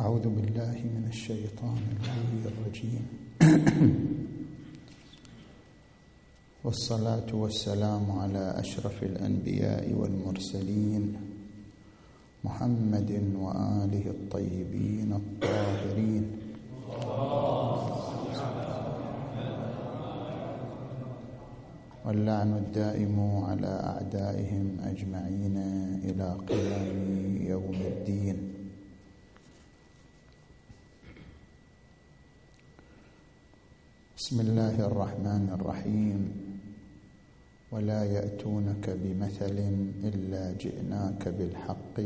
أعوذ بالله من الشيطان الرجيم. والصلاة والسلام على أشرف الأنبياء والمرسلين محمد وآله الطيبين الطاهرين. واللعن الدائم على أعدائهم أجمعين إلى قيام يوم الدين. بسم الله الرحمن الرحيم. ولا يأتونك بمثل إلا جئناك بالحق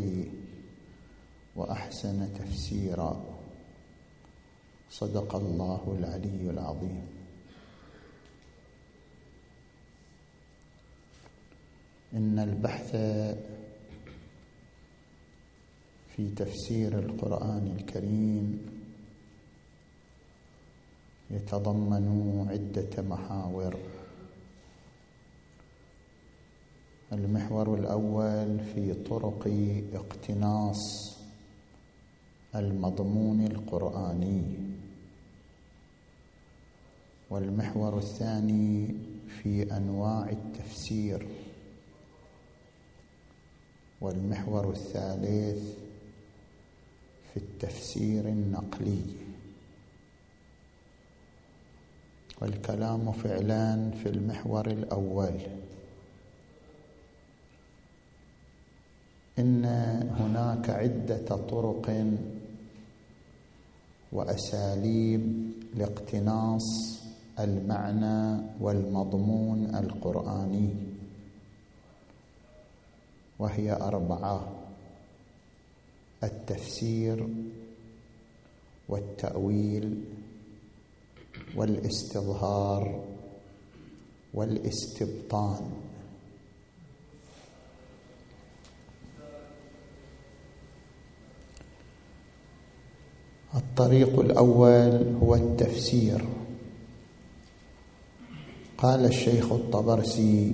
وأحسن تفسيرا. صدق الله العلي العظيم. إن البحث في تفسير القرآن الكريم يتضمن عدة محاور. المحور الأول في طرق اقتناص المضمون القرآني. والمحور الثاني في أنواع التفسير. والمحور الثالث في التفسير النقلي. والكلام فعلان في المحور الأول. إن هناك عدة طرق وأساليب لاقتناص المعنى والمضمون القرآني وهي أربعة التفسير والتأويل والاستظهار والاستبطان. الطريق الأول هو التفسير. قال الشيخ الطبرسي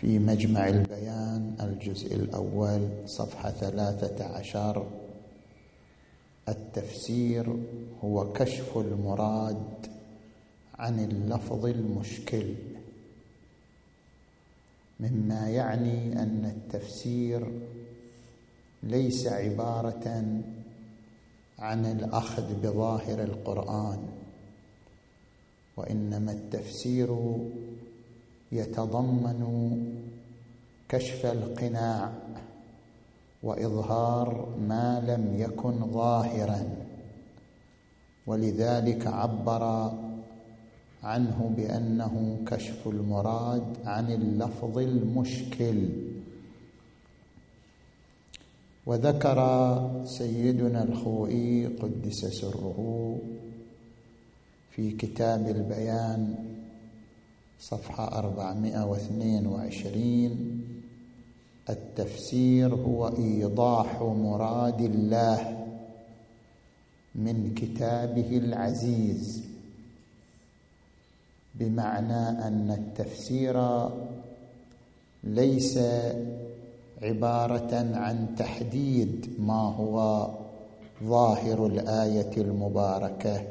في مجمع البيان الجزء الأول صفحة ثلاثة عشر التفسير هو كشف المراد عن اللفظ المشكل مما يعني أن التفسير ليس عبارة عن الأخذ بظاهر القرآن وإنما التفسير يتضمن كشف القناع. وإظهار ما لم يكن ظاهرا. ولذلك عبر عنه بأنه كشف المراد عن اللفظ المشكل. وذكر سيدنا الخوئي قدس سره في كتاب البيان صفحة 422 التفسير هو إيضاح مراد الله من كتابه العزيز بمعنى أن التفسير ليس عبارة عن تحديد ما هو ظاهر الآية المباركة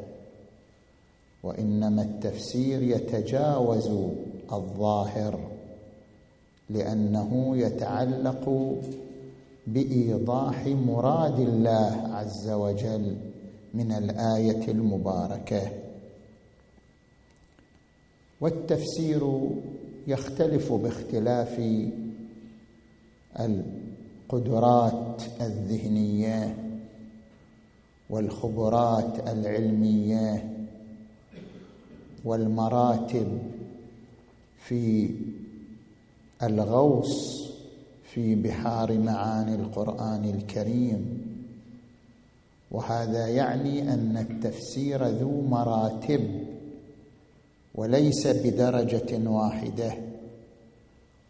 وإنما التفسير يتجاوز الظاهر. لأنه يتعلق بإيضاح مراد الله عز وجل من الآية المباركة. والتفسير يختلف باختلاف القدرات الذهنية والخبرات العلمية والمراتب في الغوص في بحار معاني القرآن الكريم. وهذا يعني أن التفسير ذو مراتب وليس بدرجة واحدة.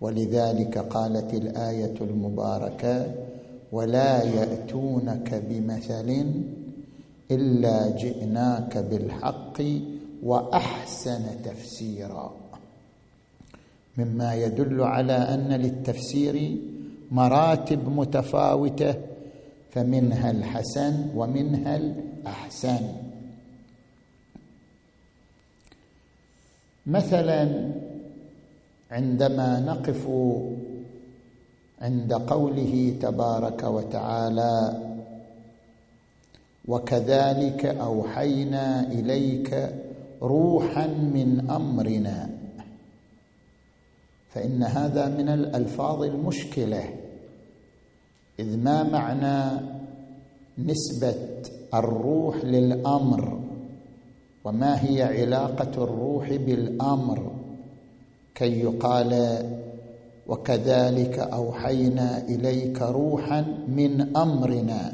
ولذلك قالت الآية المباركة ولا يأتونك بمثل إلا جئناك بالحق وأحسن تفسيرا. مما يدل على أن للتفسير مراتب متفاوتة فمنها الحسن ومنها الأحسن. مثلا عندما نقف عند قوله تبارك وتعالى وكذلك أوحينا إليك روحا من أمرنا. فإن هذا من الألفاظ المشكلة. إذ ما معنى نسبة الروح للأمر؟ وما هي علاقة الروح بالأمر؟ كي يقال وكذلك أوحينا إليك روحا من أمرنا.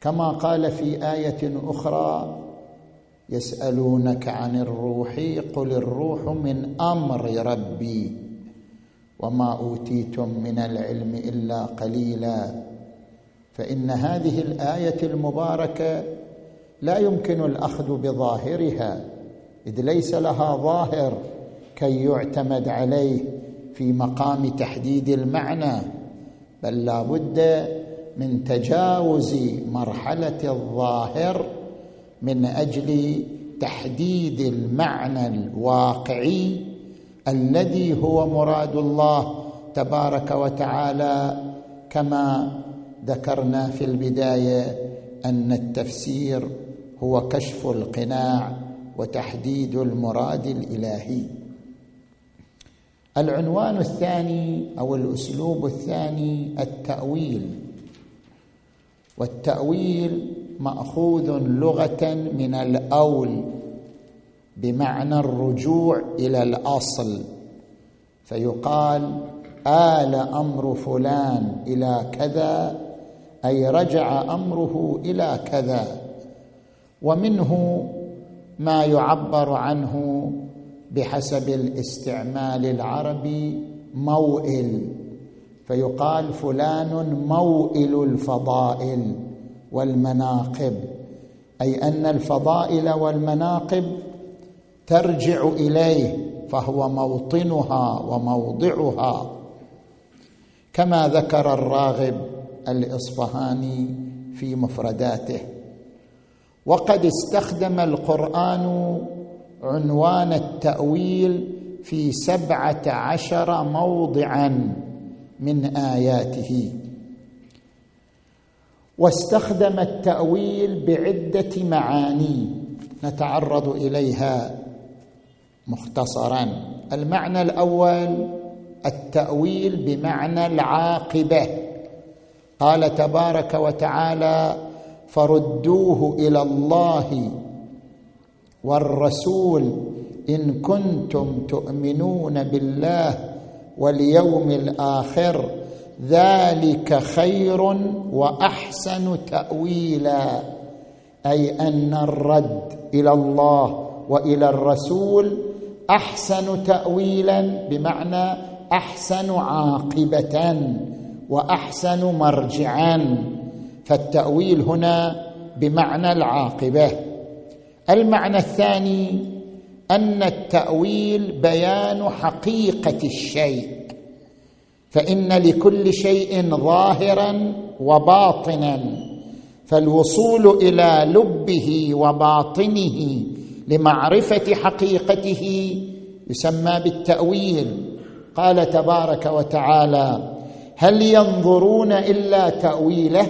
كما قال في آية أخرى يسألونك عن الروح قل الروح من أمر ربي وما أوتيتم من العلم إلا قليلا. فإن هذه الآية المباركة لا يمكن الأخذ بظاهرها إذ ليس لها ظاهر كي يعتمد عليه في مقام تحديد المعنى بل لا بد من تجاوز مرحلة الظاهر من أجل تحديد المعنى الواقعي الذي هو مراد الله تبارك وتعالى كما ذكرنا في البداية أن التفسير هو كشف القناع وتحديد المراد الإلهي. العنوان الثاني أو الأسلوب الثاني التأويل والتأويل مأخوذ لغة من الأول بمعنى الرجوع إلى الأصل. فيقال آل أمر فلان إلى كذا أي رجع أمره إلى كذا. ومنه ما يعبر عنه بحسب الاستعمال العربي موئل. فيقال فلان موئل الفضائل. والمناقب أي أن الفضائل والمناقب ترجع إليه فهو موطنها وموضعها. كما ذكر الراغب الإصفهاني في مفرداته وقد استخدم القرآن عنوان التأويل في سبعة عشر موضعا من آياته. واستخدم التأويل بعدة معاني نتعرض إليها مختصرا. المعنى الأول التأويل بمعنى العاقبة. قال تبارك وتعالى فردوه إلى الله والرسول إن كنتم تؤمنون بالله واليوم الآخر ذلك خير وأحسن تأويلا أي أن الرد إلى الله وإلى الرسول أحسن تأويلا بمعنى أحسن عاقبة وأحسن مرجعا. فالتأويل هنا بمعنى العاقبة. المعنى الثاني أن التأويل بيان حقيقة الشيء. فإن لكل شيء ظاهرا وباطنا فالوصول إلى لبه وباطنه لمعرفة حقيقته يسمى بالتأويل. قال تبارك وتعالى هل ينظرون إلا تأويله؟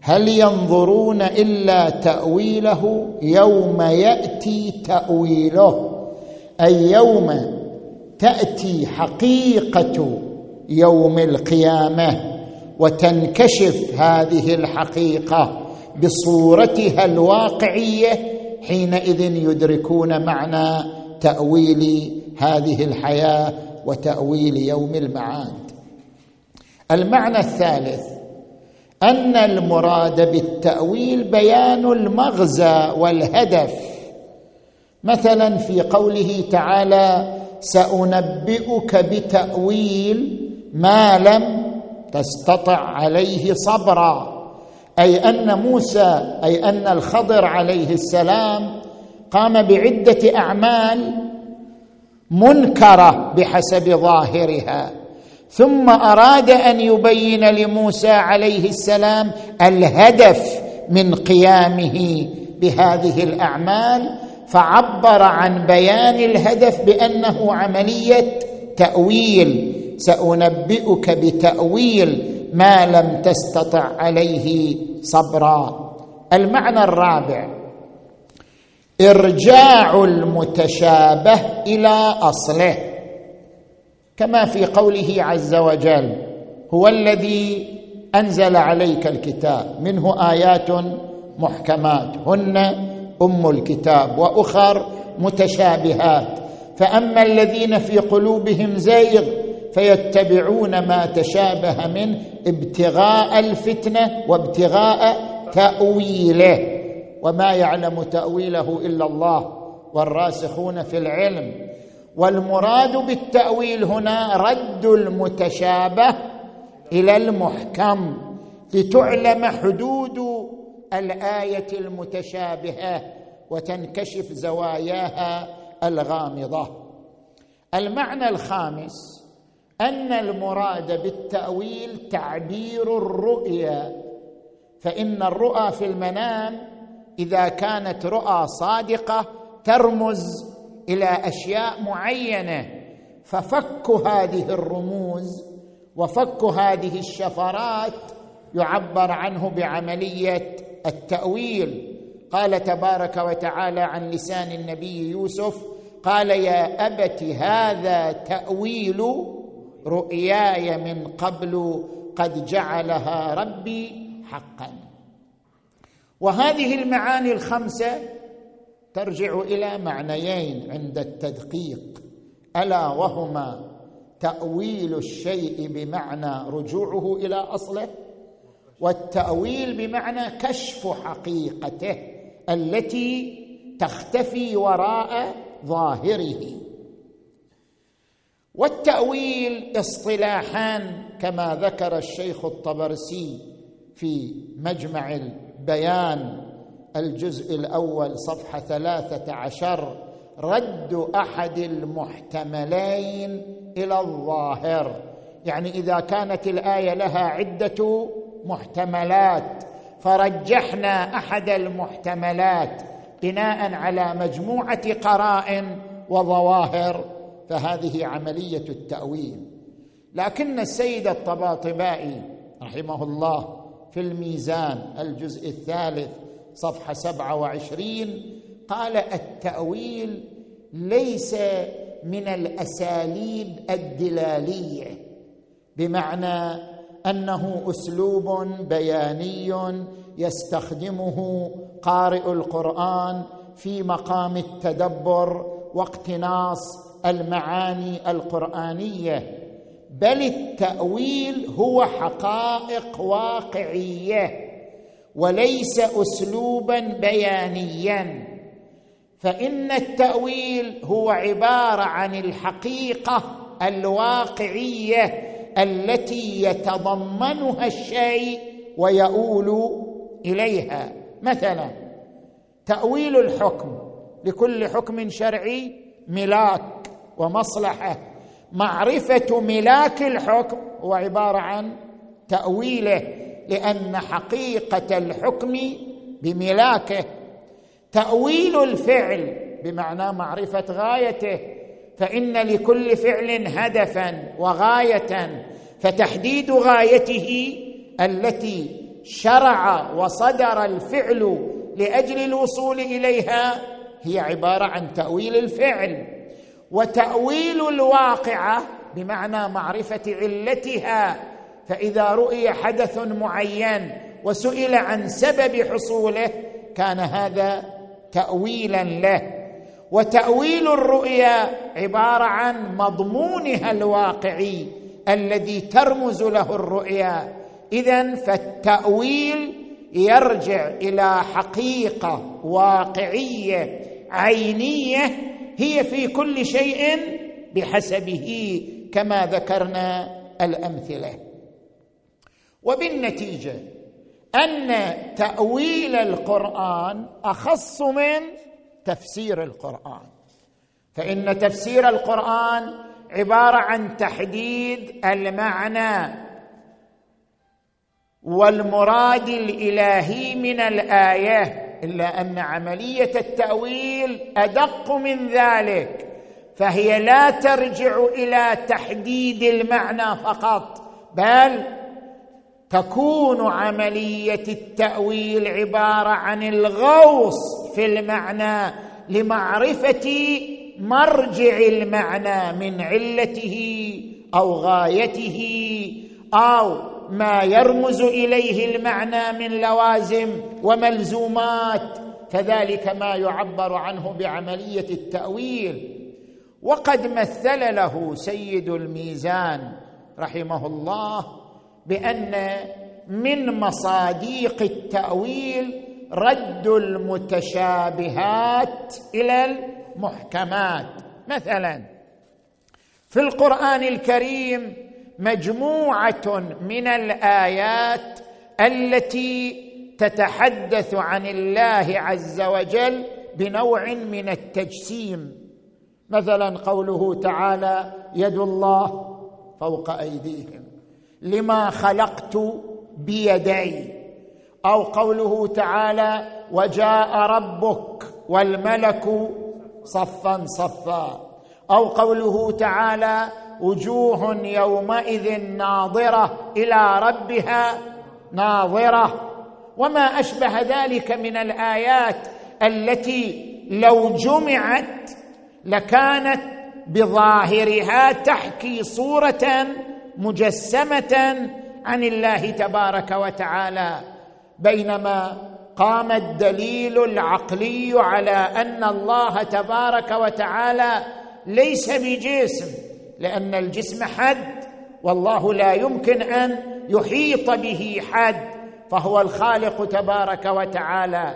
هل ينظرون إلا تأويله؟ يوم يأتي تأويله أي يوم تأتي حقيقة يوم القيامة وتنكشف هذه الحقيقة بصورتها الواقعية حينئذ يدركون معنى تأويل هذه الحياة وتأويل يوم المعاد. المعنى الثالث أن المراد بالتأويل بيان المغزى والهدف. مثلا في قوله تعالى سأنبئك بتأويل ما لم تستطع عليه صبرا. أي أن موسى أي أن الخضر عليه السلام قام بعدة أعمال منكرة بحسب ظاهرها. ثم أراد أن يبين لموسى عليه السلام الهدف من قيامه بهذه الأعمال فعبر عن بيان الهدف بأنه عملية تأويل. سأنبئك بتأويل ما لم تستطع عليه صبرا. المعنى الرابع إرجاع المتشابه إلى أصله. كما في قوله عز وجل هو الذي أنزل عليك الكتاب منه آيات محكمات. هن أم الكتاب وأخر متشابهات. فأما الذين في قلوبهم زيغ فيتبعون ما تشابه منه ابتغاء الفتنة وابتغاء تأويله. وما يعلم تأويله إلا الله والراسخون في العلم. والمراد بالتأويل هنا رد المتشابه إلى المحكم. لتعلم حدود الآية المتشابهة وتنكشف زواياها الغامضة. المعنى الخامس أن المراد بالتأويل تعبير الرؤيا فإن الرؤى في المنام إذا كانت رؤى صادقة ترمز إلى أشياء معينة ففك هذه الرموز وفك هذه الشفرات يعبر عنه بعملية التأويل. قال تبارك وتعالى عن لسان النبي يوسف قال يا أبت هذا تأويل رؤياي من قبل قد جعلها ربي حقا. وهذه المعاني الخمسة ترجع إلى معنيين عند التدقيق. ألا وهما تأويل الشيء بمعنى رجوعه إلى أصله؟ والتأويل بمعنى كشف حقيقته التي تختفي وراء ظاهره. والتأويل اصطلاحان كما ذكر الشيخ الطبرسي في مجمع البيان الجزء الأول صفحة ثلاثة عشر رد أحد المحتملين إلى الظاهر. يعني إذا كانت الآية لها عدة محتملات. فرجحنا أحد المحتملات بناء على مجموعة قرائن وظواهر فهذه عملية التأويل. لكن السيد الطباطبائي رحمه الله في الميزان الجزء الثالث صفحة سبعة وعشرين قال التأويل ليس من الأساليب الدلالية بمعنى أنه أسلوب بياني يستخدمه قارئ القرآن في مقام التدبر واقتناص المعاني القرآنية بل التأويل هو حقائق واقعية وليس اسلوبا بيانيا فإن التأويل هو عبارة عن الحقيقة الواقعية التي يتضمنها الشيء ويؤول إليها. مثلا تأويل الحكم لكل حكم شرعي ملاك ومصلحة. معرفة ملاك الحكم هو عبارة عن تأويله لأن حقيقة الحكم بملاكه. تأويل الفعل بمعنى معرفة غايته. فإن لكل فعل هدفا وغاية فتحديد غايته التي شرع وصدر الفعل لأجل الوصول إليها هي عبارة عن تأويل الفعل. وتأويل الواقعه بمعنى معرفة علتها فإذا رؤي حدث معين وسئل عن سبب حصوله كان هذا تاويلا له. وتأويل الرؤيا عبارة عن مضمونها الواقعي الذي ترمز له الرؤيا. اذا فالتأويل يرجع إلى حقيقة واقعية عينية هي في كل شيء بحسبه كما ذكرنا الأمثلة. وبالنتيجة أن تأويل القرآن أخص من تفسير القرآن. فإن تفسير القرآن عبارة عن تحديد المعنى والمراد الإلهي من الآية إلا أن عملية التأويل أدق من ذلك فهي لا ترجع إلى تحديد المعنى فقط بل تكون عملية التأويل عبارة عن الغوص في المعنى لمعرفة مرجع المعنى من علته أو غايته أو ما يرمز إليه المعنى من لوازم وملزومات. فذلك ما يعبر عنه بعملية التأويل. وقد مثل له سيد الميزان رحمه الله بأن من مصاديق التأويل رد المتشابهات إلى المحكمات. مثلا في القرآن الكريم مجموعة من الآيات التي تتحدث عن الله عز وجل بنوع من التجسيم. مثلا قوله تعالى يد الله فوق أيديهم. لما خلقت بيدي أو قوله تعالى وجاء ربك والملك صفا صفا. أو قوله تعالى وجوه يومئذ ناظرة إلى ربها ناظرة. وما أشبه ذلك من الآيات التي لو جمعت لكانت بظاهرها تحكي صورة مجسمة عن الله تبارك وتعالى بينما قام الدليل العقلي على أن الله تبارك وتعالى ليس بجسم لأن الجسم حد والله لا يمكن أن يحيط به حد فهو الخالق تبارك وتعالى.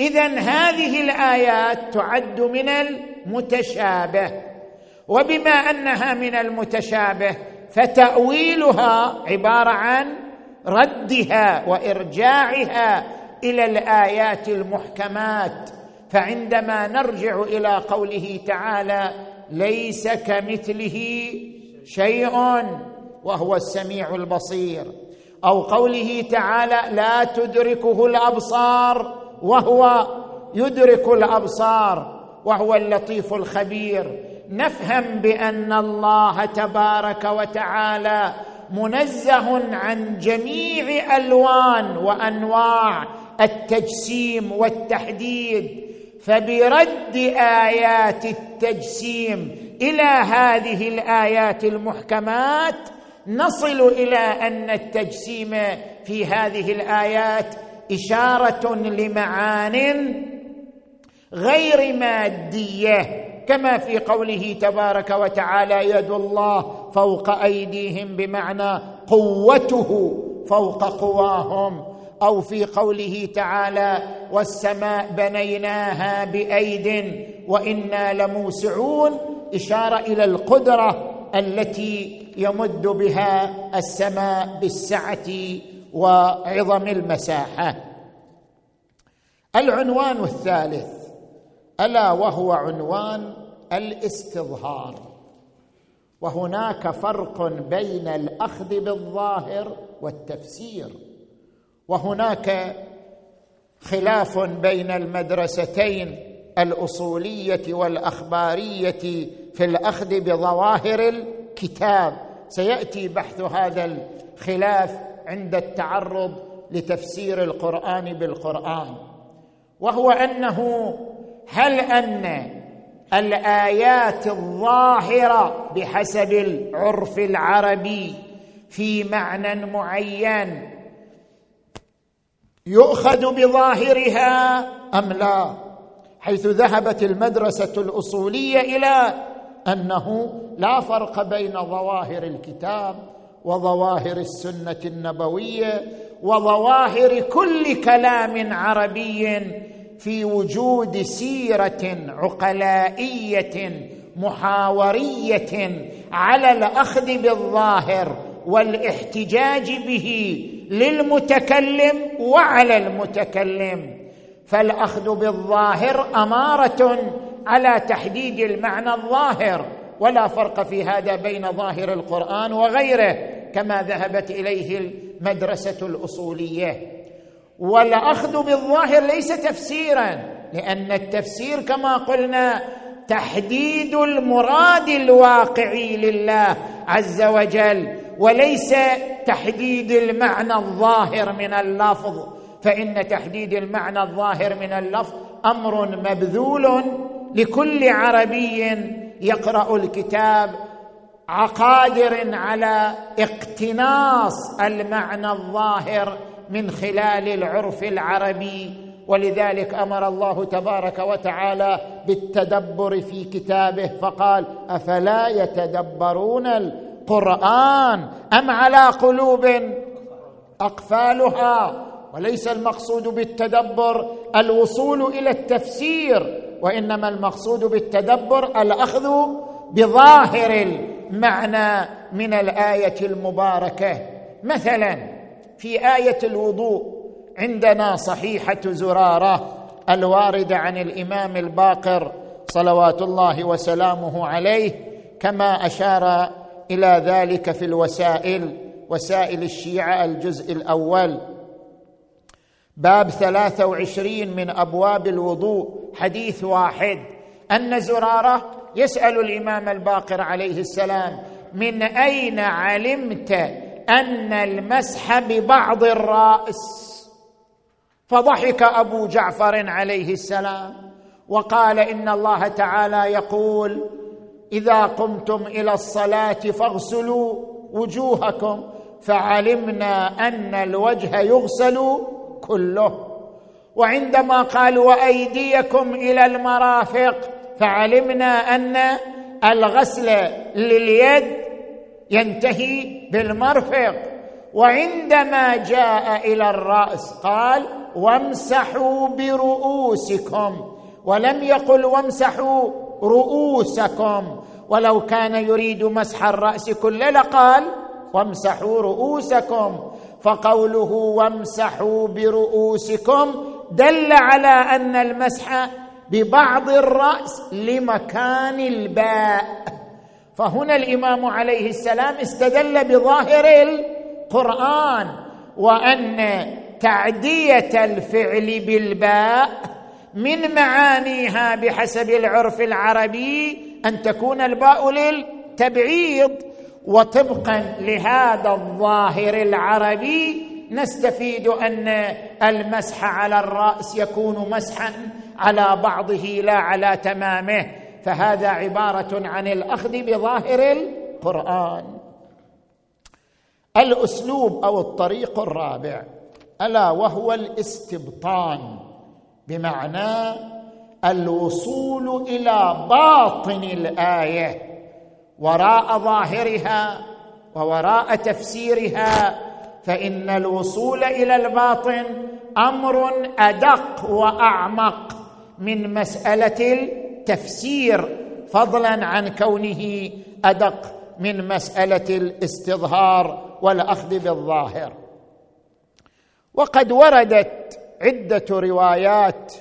اذا هذه الآيات تعد من المتشابه وبما أنها من المتشابه فتأويلها عبارة عن ردها وإرجاعها إلى الآيات المحكمات. فعندما نرجع إلى قوله تعالى ليس كمثله شيء وهو السميع البصير. أو قوله تعالى لا تدركه الأبصار وهو يدرك الأبصار وهو اللطيف الخبير. نفهم بأن الله تبارك وتعالى منزه عن جميع ألوان وأنواع التجسيم والتحديد فبرد آيات التجسيم إلى هذه الآيات المحكمات نصل إلى أن التجسيم في هذه الآيات إشارة لمعان غير مادية كما في قوله تبارك وتعالى يد الله فوق أيديهم بمعنى قوته فوق قواهم أو في قوله تعالى والسماء بنيناها بأيد وإنا لموسعون إشارة إلى القدرة التي يمد بها السماء بالسعة وعظم المساحة. العنوان الثالث ألا وهو عنوان الاستظهار. وهناك فرق بين الأخذ بالظاهر والتفسير. وهناك خلاف بين المدرستين الأصولية والأخبارية في الأخذ بظواهر الكتاب. سيأتي بحث هذا الخلاف عند التعرض لتفسير القرآن بالقرآن. وهو أنه هل أن الآيات الظاهرة بحسب العرف العربي في معنى معين يؤخذ بظاهرها أم لا؟ حيث ذهبت المدرسة الأصولية إلى أنه لا فرق بين ظواهر الكتاب وظواهر السنة النبوية وظواهر كل كلام عربي في وجود سيرة عقلائية محاورية على الأخذ بالظاهر والاحتجاج به للمتكلم وعلى المتكلم. فالأخذ بالظاهر أمارة على تحديد المعنى الظاهر ولا فرق في هذا بين ظاهر القرآن وغيره كما ذهبت إليه المدرسة الأصولية. والاخذ بالظاهر ليس تفسيرا لأن التفسير كما قلنا تحديد المراد الواقعي لله عز وجل وليس تحديد المعنى الظاهر من اللفظ. فإن تحديد المعنى الظاهر من اللفظ أمر مبذول لكل عربي يقرأ الكتاب عقادر على اقتناص المعنى الظاهر من خلال العرف العربي. ولذلك أمر الله تبارك وتعالى بالتدبر في كتابه فقال أفلا يتدبرون القرآن أم على قلوب أقفالها؟ وليس المقصود بالتدبر الوصول إلى التفسير وإنما المقصود بالتدبر الأخذ بظاهر المعنى من الآية المباركة. مثلا في آية الوضوء عندنا صحيحة زرارة الواردة عن الإمام الباقر صلوات الله وسلامه عليه كما أشار إلى ذلك في الوسائل وسائل الشيعة الجزء الأول. باب ثلاثة وعشرين من أبواب الوضوء حديث واحد. أن زرارة يسأل الإمام الباقر عليه السلام من أين علمت أن المسح ببعض الرأس. فضحك أبو جعفر عليه السلام وقال إن الله تعالى يقول إذا قمتم إلى الصلاة فاغسلوا وجوهكم فعلمنا أن الوجه يغسل كله. وعندما قال وأيديكم إلى المرافق فعلمنا أن الغسل لليد ينتهي بالمرفق. وعندما جاء إلى الرأس قال وامسحوا برؤوسكم. ولم يقل وامسحوا رؤوسكم. ولو كان يريد مسح الرأس كله لقال وامسحوا رؤوسكم. فقوله وامسحوا برؤوسكم دل على أن المسح ببعض الرأس لمكان الباء. فهنا الإمام عليه السلام استدل بظاهر القرآن وأن تعدية الفعل بالباء من معانيها بحسب العرف العربي أن تكون الباء للتبعيض. وطبقا لهذا الظاهر العربي نستفيد أن المسح على الرأس يكون مسحا على بعضه لا على تمامه. فهذا عبارة عن الأخذ بظاهر القرآن. الأسلوب أو الطريق الرابع ألا وهو الاستبطان بمعنى الوصول إلى باطن الآية وراء ظاهرها ووراء تفسيرها فإن الوصول إلى الباطن أمر أدق وأعمق من مسألة التفسير فضلا عن كونه أدق من مسألة الاستظهار والأخذ بالظاهر. وقد وردت عدة روايات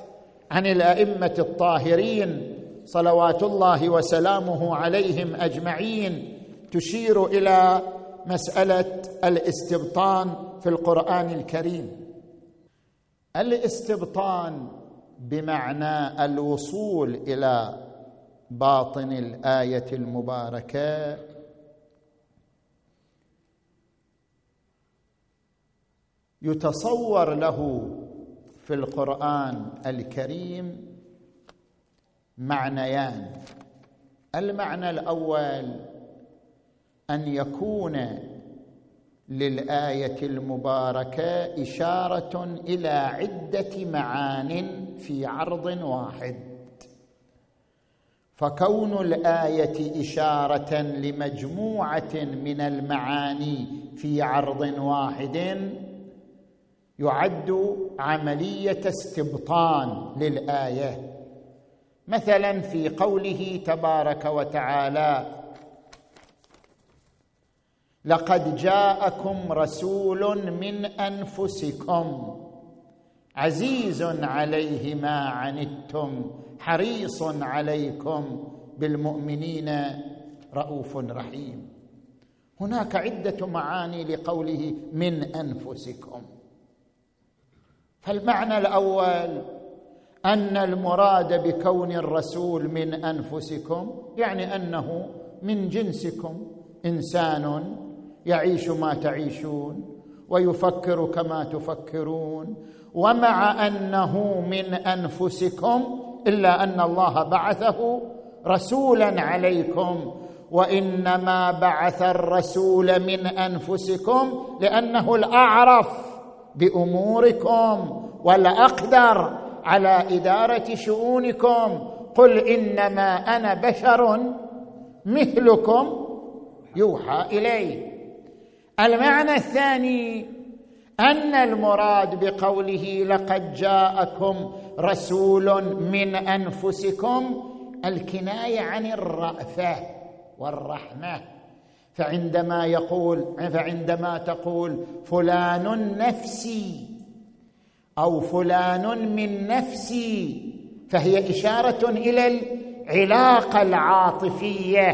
عن الأئمة الطاهرين صلوات الله وسلامه عليهم أجمعين تشير إلى مسألة الاستبطان في القرآن الكريم. الاستبطان بمعنى الوصول إلى باطن الآية المباركة. يتصور له في القرآن الكريم معنيان. المعنى الأول أن يكون للآية المباركة إشارة إلى عدة معان في عرض واحد. فكون الآية إشارة لمجموعة من المعاني في عرض واحد يعد عملية استبطان للآية. مثلا في قوله تبارك وتعالى لقد جاءكم رسول من أنفسكم عزيز عليه ما عنتم حريص عليكم بالمؤمنين رؤوف رحيم. هناك عدة معاني لقوله من أنفسكم. فالمعنى الأول أن المراد بكون الرسول من أنفسكم يعني أنه من جنسكم إنسان يعيش ما تعيشون ويفكر كما تفكرون ومع أنه من أنفسكم إلا أن الله بعثه رسولا عليكم وإنما بعث الرسول من أنفسكم لأنه الأعرف بأموركم والأقدر على إدارة شؤونكم. قل إنما أنا بشر مثلكم يوحى الي المعنى الثاني أن المراد بقوله لقد جاءكم رسول من أنفسكم الكناية عن الرأفة والرحمة. فعندما يقول فعندما تقول فلان نفسي أو فلان من نفسي فهي إشارة إلى العلاقة العاطفية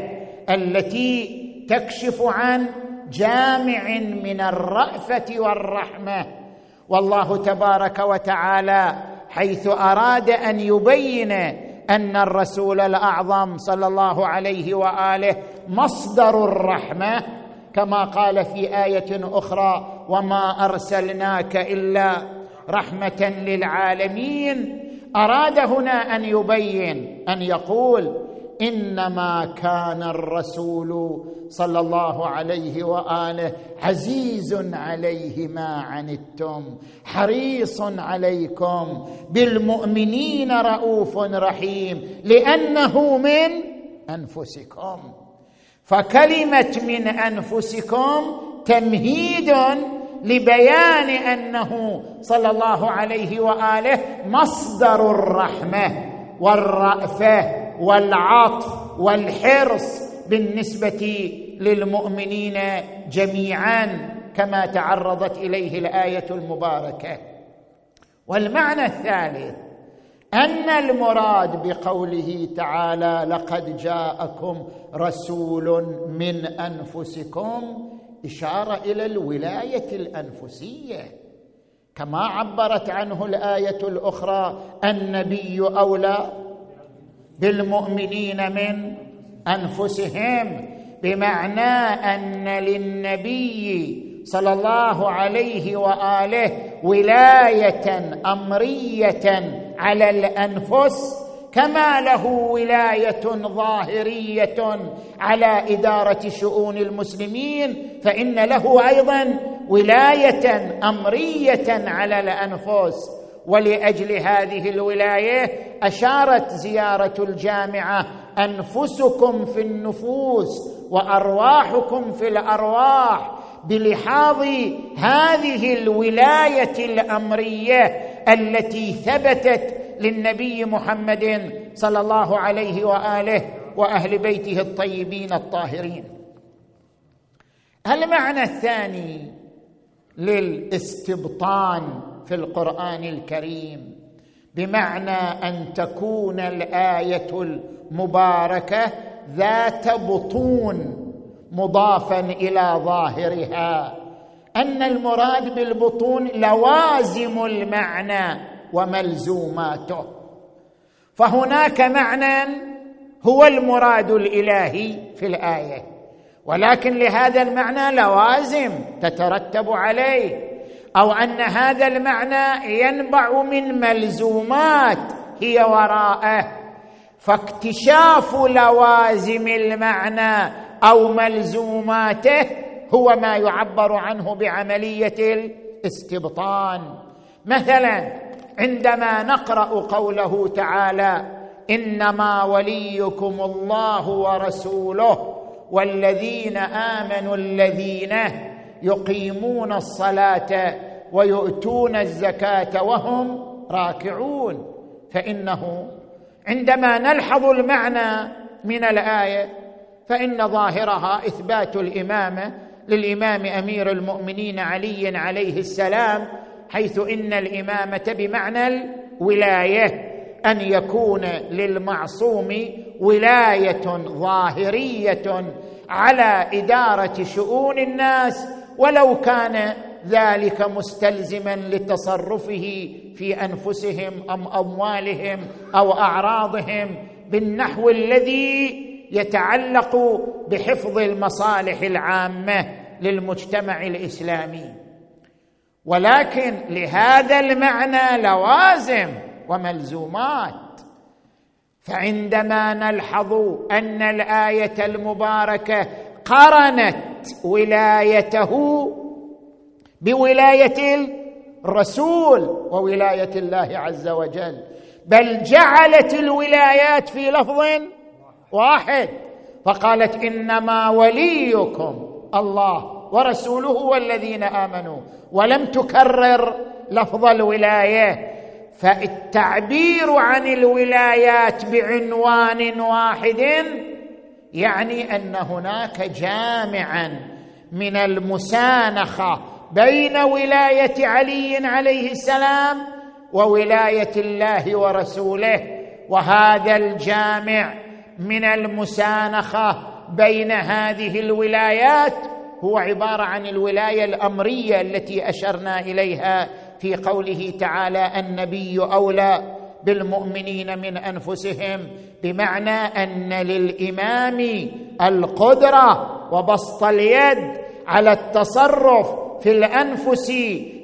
التي تكشف عن جامع من الرأفة والرحمة. والله تبارك وتعالى حيث أراد أن يبين أن الرسول الأعظم صلى الله عليه وآله مصدر الرحمة كما قال في آية أخرى وما أرسلناك إلا رحمة للعالمين أراد هنا أن يبين أن يقول إنما كان الرسول صلى الله عليه وآله عزيز عليه ما عنتم حريص عليكم بالمؤمنين رؤوف رحيم لأنه من أنفسكم. فكلمة من أنفسكم تمهيد لبيان أنه صلى الله عليه وآله مصدر الرحمة والرأفة. والعطف والحرص بالنسبة للمؤمنين جميعا كما تعرضت إليه الآية المباركة. والمعنى الثالث أن المراد بقوله تعالى لقد جاءكم رسول من أنفسكم إشارة إلى الولاية الأنفسية. كما عبرت عنه الآية الأخرى النبي أولى بالمؤمنين من أنفسهم بمعنى أن للنبي صلى الله عليه وآله ولاية أمرية على الأنفس كما له ولاية ظاهرية على إدارة شؤون المسلمين فإن له أيضا ولاية أمرية على الأنفس. ولأجل هذه الولاية أشارت زيارة الجامعة أنفسكم في النفوس وأرواحكم في الأرواح بلحاظ هذه الولاية الأمرية التي ثبتت للنبي محمد صلى الله عليه وآله وأهل بيته الطيبين الطاهرين. المعنى الثاني للاستبطان في القرآن الكريم بمعنى أن تكون الآية المباركة ذات بطون مضافا إلى ظاهرها. أن المراد بالبطون لوازم المعنى وملزوماته. فهناك معنى هو المراد الإلهي في الآية ولكن لهذا المعنى لوازم تترتب عليه. أو أن هذا المعنى ينبع من ملزومات هي وراءه. فاكتشاف لوازم المعنى أو ملزوماته هو ما يعبر عنه بعملية الاستبطان. مثلا عندما نقرأ قوله تعالى إنما وليكم الله ورسوله والذين آمنوا الذين يقيمون الصلاة ويؤتون الزكاة وهم راكعون. فإنه عندما نلحظ المعنى من الآية فإن ظاهرها إثبات الإمامة للإمام أمير المؤمنين علي عليه السلام حيث إن الإمامة بمعنى الولاية أن يكون للمعصوم ولاية ظاهرية على إدارة شؤون الناس ولو كان ذلك مستلزما لتصرفه في أنفسهم أم أموالهم أو أعراضهم بالنحو الذي يتعلق بحفظ المصالح العامة للمجتمع الإسلامي. ولكن لهذا المعنى لوازم وملزومات. فعندما نلحظ أن الآية المباركة قرنت ولايته بولاية الرسول وولاية الله عز وجل. بل جعلت الولايات في لفظ واحد فقالت إنما وليكم الله ورسوله والذين آمنوا ولم تكرر لفظ الولاية. فالتعبير عن الولايات بعنوان واحد يعني أن هناك جامعا من المسانخة بين ولاية علي عليه السلام وولاية الله ورسوله وهذا الجامع من المسانخة بين هذه الولايات هو عبارة عن الولاية الأمرية التي أشرنا إليها في قوله تعالى النبي أولى بالمؤمنين من أنفسهم بمعنى أن للإمام القدرة وبسط اليد على التصرف في الأنفس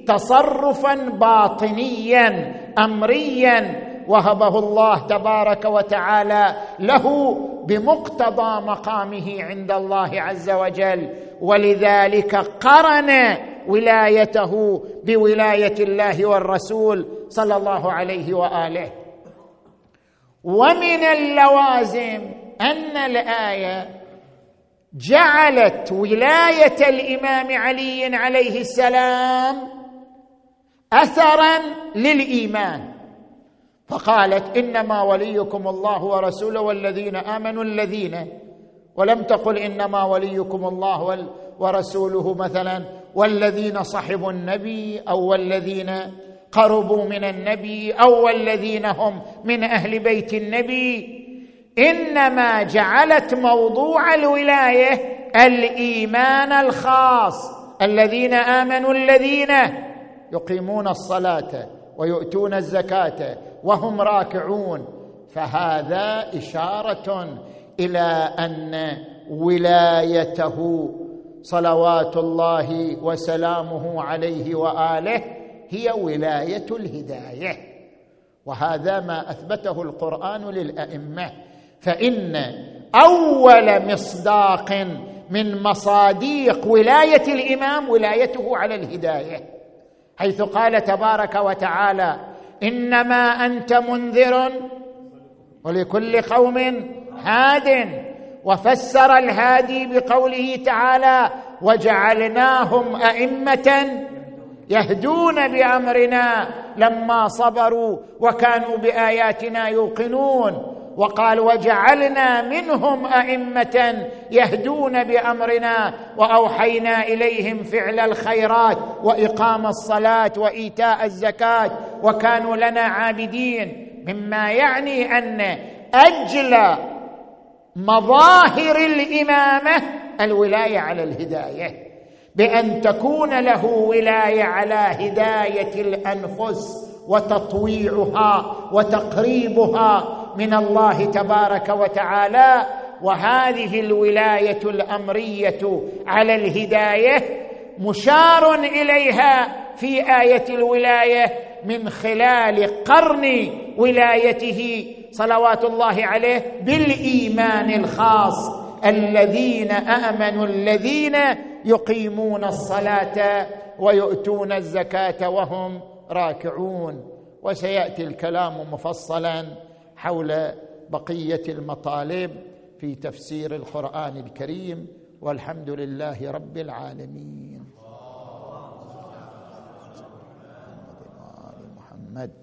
تصرفا باطنيا امريا. وهبه الله تبارك وتعالى له بمقتضى مقامه عند الله عز وجل. ولذلك قرن ولايته بولاية الله والرسول صلى الله عليه وآله. ومن اللوازم أن الآية جعلت ولاية الإمام علي عليه السلام اثرا للإيمان. فقالت إنما وليكم الله ورسوله والذين آمنوا الذين ولم تقل إنما وليكم الله ورسوله مثلا والذين صحبوا النبي أو والذين قربوا من النبي أو والذين هم من أهل بيت النبي. إنما جعلت موضوع الولاية الإيمان الخاص. الذين آمنوا الذين يقيمون الصلاة ويؤتون الزكاة وهم راكعون. فهذا إشارة إلى أن ولايته صلوات الله وسلامه عليه وآله هي ولاية الهداية. وهذا ما أثبته القرآن للأئمة. فإن أول مصداق من مصاديق ولاية الإمام ولايته على الهداية حيث قال تبارك وتعالى إنما أنت منذر ولكل قوم هاد. وفسر الهادي بقوله تعالى وجعلناهم أئمة يهدون بأمرنا لما صبروا وكانوا بآياتنا يوقنون. وقال وجعلنا منهم أئمة يهدون بأمرنا وأوحينا إليهم فعل الخيرات وإقام الصلاة وإيتاء الزكاة وكانوا لنا عابدين مما يعني أن أجل مظاهر الإمامة الولاية على الهداية بأن تكون له ولاية على هداية الأنفس وتطويعها وتقريبها من الله تبارك وتعالى وهذه الولاية الأمرية على الهداية مشار إليها في آية الولاية من خلال قرن ولايته صلوات الله عليه بالإيمان الخاص. الذين آمنوا الذين يقيمون الصلاة ويؤتون الزكاة وهم راكعون. وسيأتي الكلام مفصلا حول بقية المطالب في تفسير القرآن الكريم والحمد لله رب العالمين. محمد.